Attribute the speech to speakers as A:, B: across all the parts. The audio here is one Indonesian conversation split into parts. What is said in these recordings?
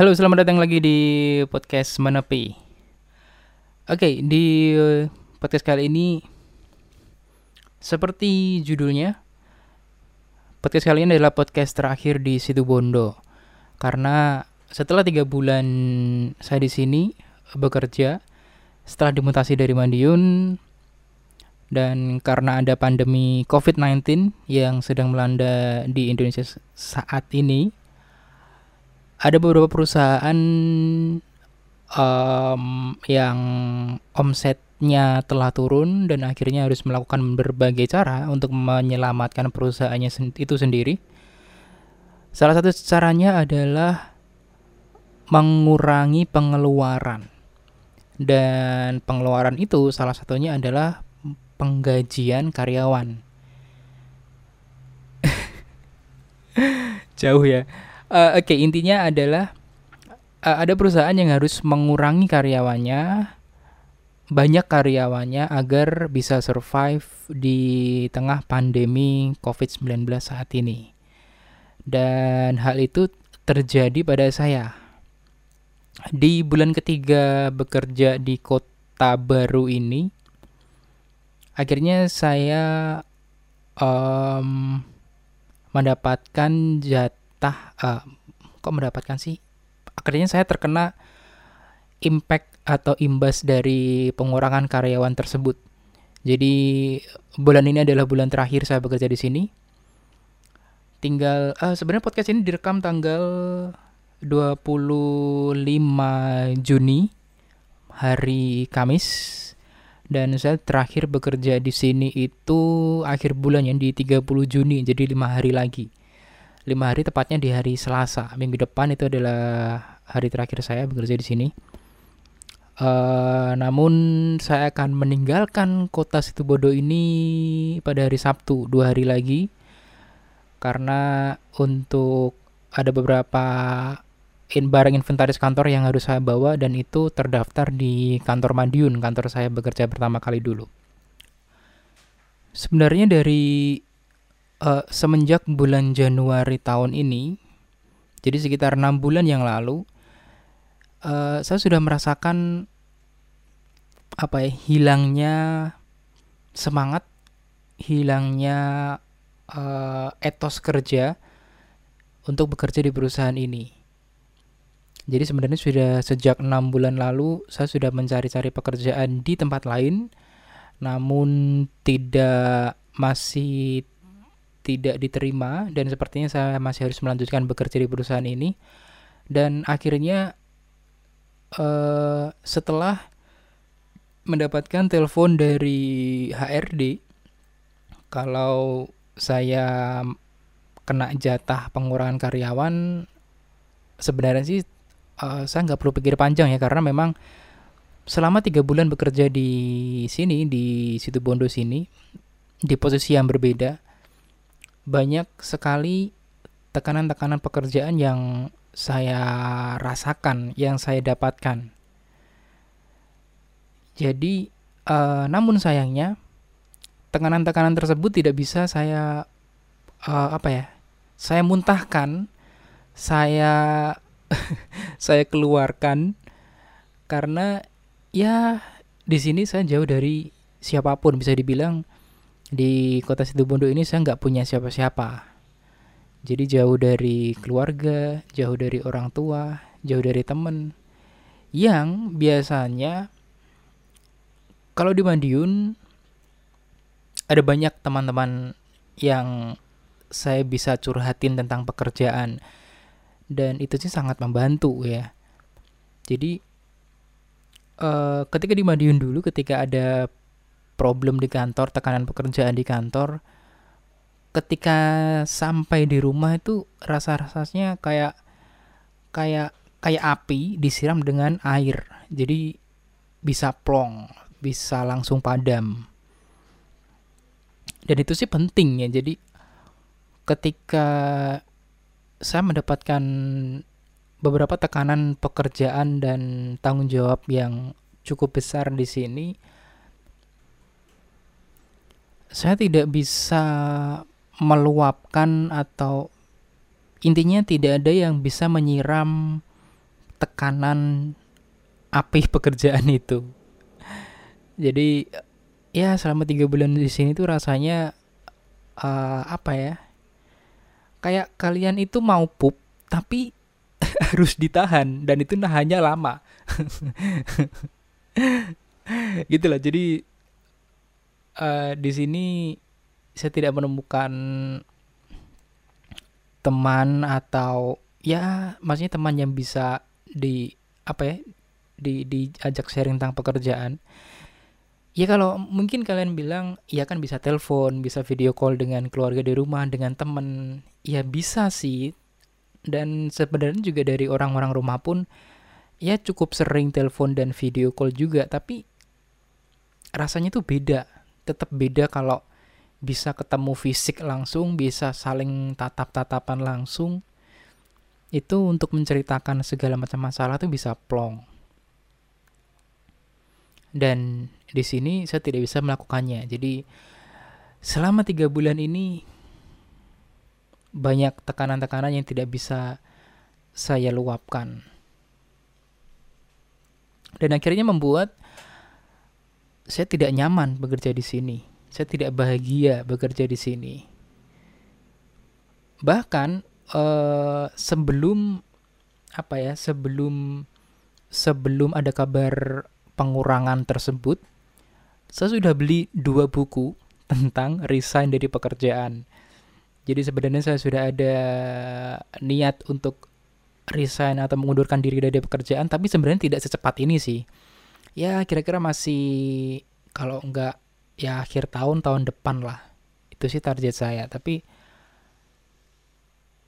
A: Halo, selamat datang lagi di podcast Menepi. Oke, di eh, podcast kali ini seperti judulnya, podcast kali ini adalah podcast terakhir di situ Bondo. Karena setelah tiga bulan saya di sini bekerja, setelah dimutasi dari Madiun, dan karena ada pandemi COVID-19 yang sedang melanda di Indonesia saat ini, ada beberapa perusahaan um, yang omsetnya telah turun dan akhirnya harus melakukan berbagai cara untuk menyelamatkan perusahaannya itu sendiri. Salah satu caranya adalah mengurangi pengeluaran. Dan pengeluaran itu salah satunya adalah penggajian karyawan. Jauh ya. Uh, Oke, okay, intinya adalah uh, ada perusahaan yang harus mengurangi karyawannya, banyak karyawannya agar bisa survive di tengah pandemi COVID-19 saat ini. Dan hal itu terjadi pada saya. Di bulan ketiga bekerja di kota baru ini, akhirnya saya um, mendapatkan jat entah uh, kok mendapatkan sih akhirnya saya terkena impact atau imbas dari pengurangan karyawan tersebut. Jadi bulan ini adalah bulan terakhir saya bekerja di sini. Tinggal uh, sebenarnya podcast ini direkam tanggal 25 Juni hari Kamis dan saya terakhir bekerja di sini itu akhir bulan yang di 30 Juni jadi lima hari lagi lima hari tepatnya di hari Selasa. Minggu depan itu adalah hari terakhir saya bekerja di sini. Uh, namun saya akan meninggalkan kota Situbondo ini pada hari Sabtu dua hari lagi. Karena untuk ada beberapa in barang inventaris kantor yang harus saya bawa dan itu terdaftar di kantor Madiun kantor saya bekerja pertama kali dulu. Sebenarnya dari uh, semenjak bulan Januari tahun ini, jadi sekitar enam bulan yang lalu, uh, saya sudah merasakan apa ya hilangnya semangat, hilangnya uh, etos kerja untuk bekerja di perusahaan ini. Jadi sebenarnya sudah sejak enam bulan lalu saya sudah mencari-cari pekerjaan di tempat lain, namun tidak masih tidak diterima dan sepertinya saya masih harus melanjutkan bekerja di perusahaan ini. Dan akhirnya uh, setelah mendapatkan telepon dari HRD kalau saya kena jatah pengurangan karyawan sebenarnya sih uh, saya nggak perlu pikir panjang ya karena memang selama tiga bulan bekerja di sini di situ Bondo sini di posisi yang berbeda banyak sekali tekanan-tekanan pekerjaan yang saya rasakan, yang saya dapatkan. Jadi, uh, namun sayangnya, tekanan-tekanan tersebut tidak bisa saya uh, apa ya? Saya muntahkan, saya saya keluarkan karena ya di sini saya jauh dari siapa pun bisa dibilang di kota Situbondo ini saya nggak punya siapa-siapa. Jadi jauh dari keluarga, jauh dari orang tua, jauh dari temen. Yang biasanya kalau di Madiun ada banyak teman-teman yang saya bisa curhatin tentang pekerjaan dan itu sih sangat membantu ya. Jadi uh, ketika di Madiun dulu ketika ada problem di kantor, tekanan pekerjaan di kantor, ketika sampai di rumah itu rasa-rasanya kayak kayak kayak api disiram dengan air. Jadi bisa plong, bisa langsung padam. Dan itu sih penting ya. Jadi ketika saya mendapatkan beberapa tekanan pekerjaan dan tanggung jawab yang cukup besar di sini, saya tidak bisa meluapkan atau intinya tidak ada yang bisa menyiram tekanan api pekerjaan itu. Jadi ya selama tiga bulan di sini tuh rasanya uh, apa ya? Kayak kalian itu mau pup tapi harus ditahan dan itu nahannya lama. gitu lah. Jadi uh, di sini saya tidak menemukan teman atau ya maksudnya teman yang bisa di apa ya di diajak sharing tentang pekerjaan. Ya kalau mungkin kalian bilang ya kan bisa telepon bisa video call dengan keluarga di rumah dengan teman. Ya bisa sih. Dan sebenarnya juga dari orang-orang rumah pun ya cukup sering telepon dan video call juga. Tapi rasanya tuh beda tetap beda kalau bisa ketemu fisik langsung, bisa saling tatap-tatapan langsung, itu untuk menceritakan segala macam masalah itu bisa plong. Dan di sini saya tidak bisa melakukannya. Jadi selama tiga bulan ini banyak tekanan-tekanan yang tidak bisa saya luapkan. Dan akhirnya membuat saya tidak nyaman bekerja di sini saya tidak bahagia bekerja di sini. Bahkan uh, sebelum apa ya, sebelum sebelum ada kabar pengurangan tersebut, saya sudah beli dua buku tentang resign dari pekerjaan. Jadi sebenarnya saya sudah ada niat untuk resign atau mengundurkan diri dari pekerjaan, tapi sebenarnya tidak secepat ini sih. Ya kira-kira masih kalau enggak ya akhir tahun tahun depan lah. Itu sih target saya. Tapi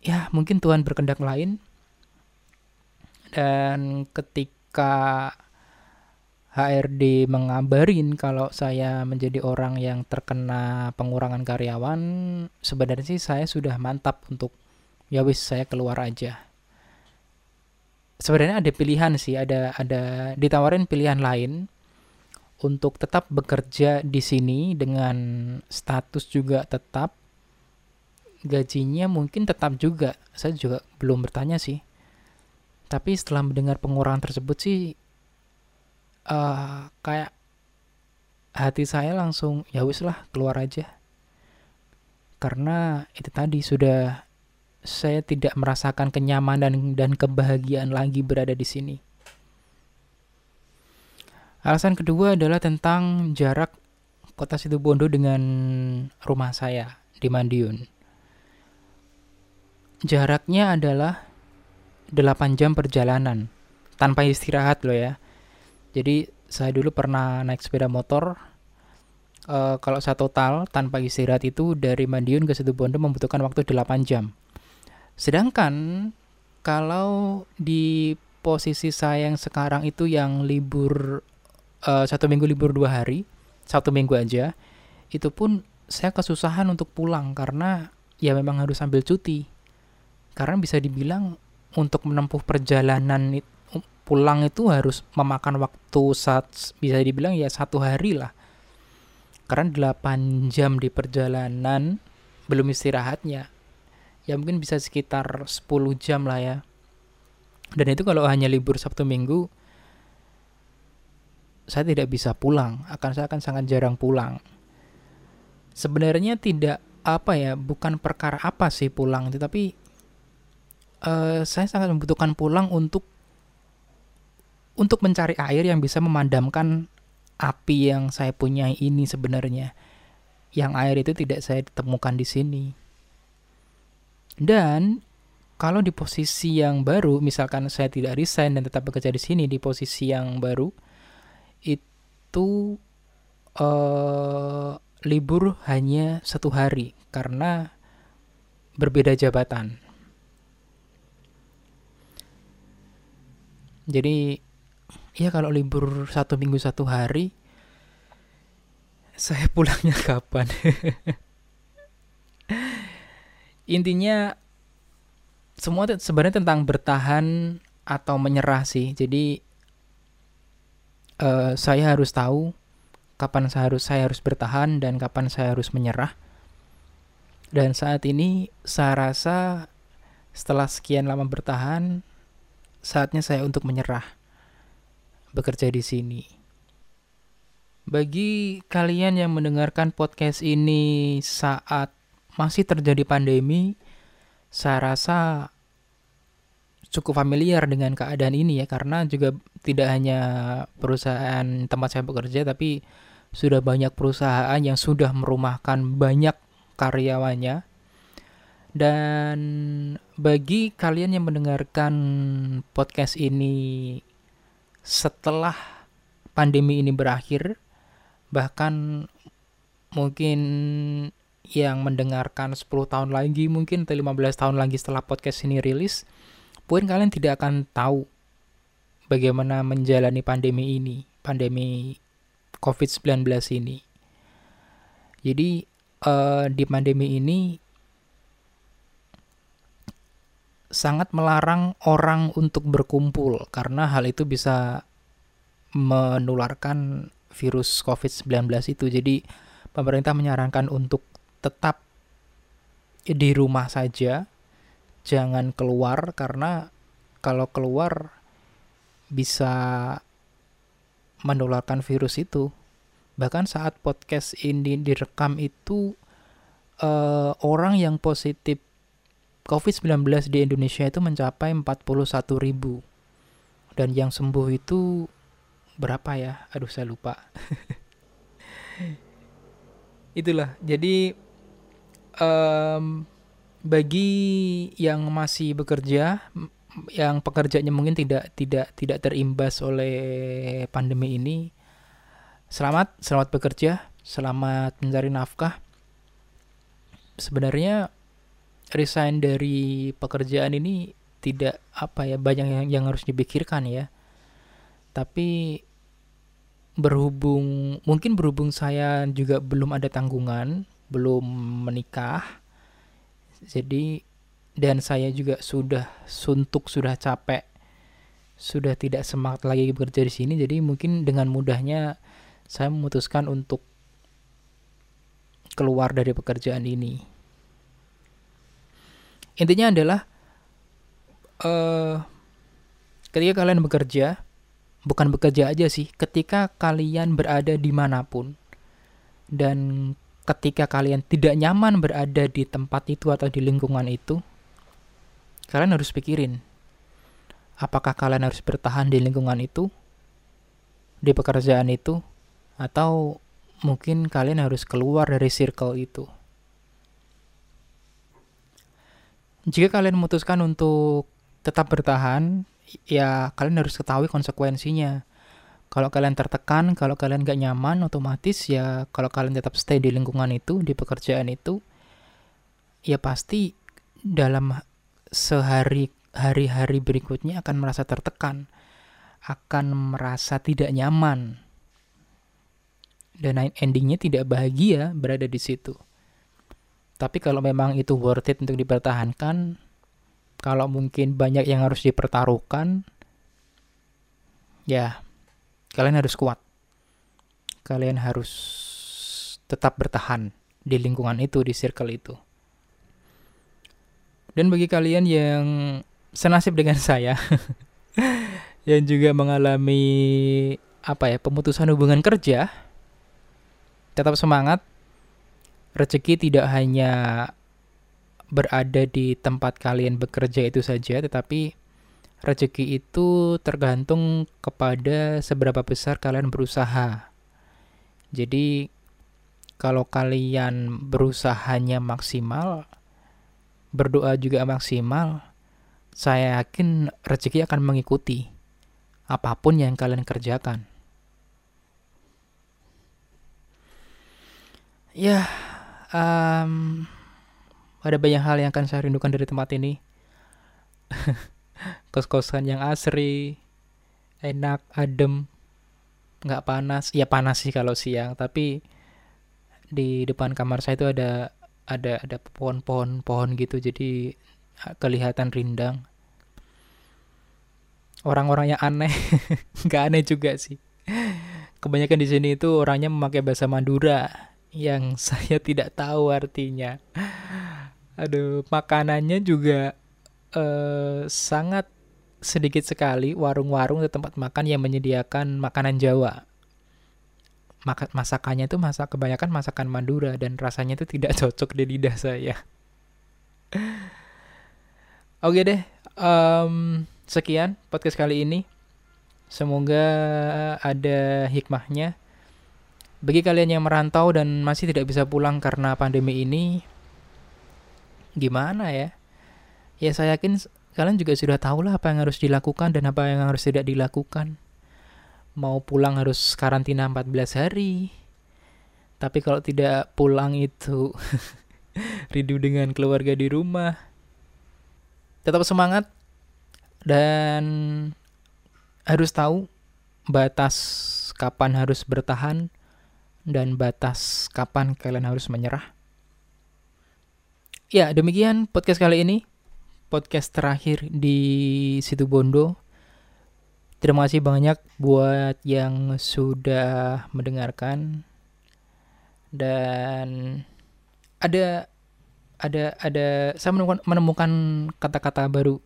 A: ya mungkin Tuhan berkendak lain. Dan ketika HRD mengabarin kalau saya menjadi orang yang terkena pengurangan karyawan sebenarnya sih saya sudah mantap untuk ya wis saya keluar aja sebenarnya ada pilihan sih ada ada ditawarin pilihan lain untuk tetap bekerja di sini dengan status juga tetap. Gajinya mungkin tetap juga saya juga belum bertanya sih. Tapi setelah mendengar pengurangan tersebut sih uh, kayak hati saya langsung ya wis lah keluar aja. Karena itu tadi sudah saya tidak merasakan kenyamanan dan kebahagiaan lagi berada di sini Alasan kedua adalah tentang jarak kota Situbondo dengan rumah saya di Madiun. Jaraknya adalah 8 jam perjalanan tanpa istirahat loh ya. Jadi saya dulu pernah naik sepeda motor uh, kalau saya total tanpa istirahat itu dari Madiun ke Situbondo membutuhkan waktu 8 jam. Sedangkan kalau di posisi saya yang sekarang itu yang libur uh, satu minggu libur dua hari satu minggu aja itu pun saya kesusahan untuk pulang karena ya memang harus ambil cuti. Karena bisa dibilang untuk menempuh perjalanan pulang itu harus memakan waktu saat bisa dibilang ya satu hari lah. Karena 8 jam di perjalanan belum istirahatnya ya mungkin bisa sekitar 10 jam lah ya dan itu kalau hanya libur Sabtu Minggu saya tidak bisa pulang, akan saya akan sangat jarang pulang. Sebenarnya tidak apa ya, bukan perkara apa sih pulang, tetapi uh, saya sangat membutuhkan pulang untuk untuk mencari air yang bisa memadamkan api yang saya punya ini sebenarnya. Yang air itu tidak saya temukan di sini. Dan kalau di posisi yang baru, misalkan saya tidak resign dan tetap bekerja di sini di posisi yang baru, itu uh, libur hanya satu hari karena berbeda jabatan. Jadi ya kalau libur satu minggu satu hari, saya pulangnya kapan? Intinya semua sebenarnya tentang bertahan atau menyerah sih. Jadi uh, saya harus tahu kapan saya harus saya harus bertahan dan kapan saya harus menyerah. Dan saat ini saya rasa setelah sekian lama bertahan, saatnya saya untuk menyerah bekerja di sini. Bagi kalian yang mendengarkan podcast ini saat masih terjadi pandemi, saya rasa cukup familiar dengan keadaan ini ya karena juga tidak hanya perusahaan tempat saya bekerja tapi sudah banyak perusahaan yang sudah merumahkan banyak karyawannya. Dan bagi kalian yang mendengarkan podcast ini setelah pandemi ini berakhir, bahkan mungkin yang mendengarkan 10 tahun lagi, mungkin atau 15 tahun lagi setelah podcast ini rilis, pun kalian tidak akan tahu bagaimana menjalani pandemi ini, pandemi COVID-19 ini. Jadi uh, di pandemi ini sangat melarang orang untuk berkumpul karena hal itu bisa menularkan virus COVID-19 itu. Jadi pemerintah menyarankan untuk tetap di rumah saja, jangan keluar karena kalau keluar bisa menularkan virus itu. Bahkan saat podcast ini direkam itu uh, orang yang positif COVID-19 di Indonesia itu mencapai 41 ribu. Dan yang sembuh itu berapa ya? Aduh saya lupa. Itulah, jadi um, bagi yang masih bekerja, yang pekerjaannya mungkin tidak tidak tidak terimbas oleh pandemi ini, selamat, selamat bekerja, selamat mencari nafkah. Sebenarnya resign dari pekerjaan ini tidak apa ya banyak yang, yang harus dipikirkan ya tapi berhubung mungkin berhubung saya juga belum ada tanggungan belum menikah. Jadi dan saya juga sudah suntuk sudah capek sudah tidak semangat lagi bekerja di sini. Jadi mungkin dengan mudahnya saya memutuskan untuk keluar dari pekerjaan ini. Intinya adalah uh, ketika kalian bekerja bukan bekerja aja sih ketika kalian berada di mana pun dan ketika kalian tidak nyaman berada di tempat itu atau di lingkungan itu kalian harus pikirin apakah kalian harus bertahan di lingkungan itu di pekerjaan itu atau mungkin kalian harus keluar dari circle itu jika kalian memutuskan untuk tetap bertahan, ya kalian harus ketahui konsekuensinya. Kalau kalian tertekan, kalau kalian gak nyaman, otomatis ya kalau kalian tetap stay di lingkungan itu, di pekerjaan itu, ya pasti dalam sehari hari-hari berikutnya akan merasa tertekan, akan merasa tidak nyaman, dan endingnya tidak bahagia berada di situ. Tapi kalau memang itu worth it untuk dipertahankan, kalau mungkin banyak yang harus dipertaruhkan, ya kalian harus kuat. Kalian harus tetap bertahan di lingkungan itu, di circle itu. Dan bagi kalian yang senasib dengan saya, yang juga mengalami apa ya pemutusan hubungan kerja, tetap semangat rezeki tidak hanya berada di tempat kalian bekerja itu saja, tetapi rezeki itu tergantung kepada seberapa besar kalian berusaha. Jadi, kalau kalian berusahanya maksimal, berdoa juga maksimal, saya yakin rezeki akan mengikuti apa pun yang kalian kerjakan. Ya, um, ada banyak hal yang akan saya rindukan dari tempat ini. Kos-kosan yang asri, enak, adem, nggak panas. Ya panas sih kalau siang, tapi di depan kamar saya itu ada ada ada pohon-pohon pohon gitu, jadi kelihatan rindang. Orang-orang yang aneh, nggak aneh juga sih. Kebanyakan di sini itu orangnya memakai bahasa Madura yang saya tidak tahu artinya. Aduh, makanannya juga uh, sangat sedikit sekali warung-warung atau tempat makan yang menyediakan makanan Jawa. Maka, masakannya itu masak kebanyakan masakan Madura dan rasanya itu tidak cocok di lidah saya. Oke deh, um, sekian podcast kali ini. Semoga ada hikmahnya. Bagi kalian yang merantau dan masih tidak bisa pulang karena pandemi ini, gimana ya? Ya saya yakin kalian juga sudah tahu lah apa yang harus dilakukan dan apa yang harus tidak dilakukan. Mau pulang harus karantina 14 hari. Tapi kalau tidak pulang itu rindu dengan keluarga di rumah. Tetap semangat dan harus tahu batas kapan harus bertahan dan batas kapan kalian harus menyerah. Ya, demikian podcast kali ini podcast terakhir di situ Bondo. Terima kasih banyak buat yang sudah mendengarkan dan ada ada ada saya menemukan menemukan kata-kata baru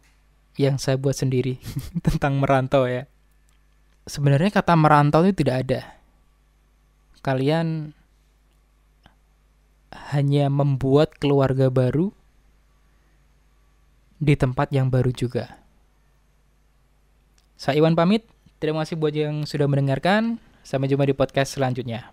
A: yang saya buat sendiri tentang merantau ya. Sebenarnya kata merantau itu tidak ada. Kalian hanya membuat keluarga baru di tempat yang baru juga. Saya Iwan pamit. Terima kasih buat yang sudah mendengarkan. Sampai jumpa di podcast selanjutnya.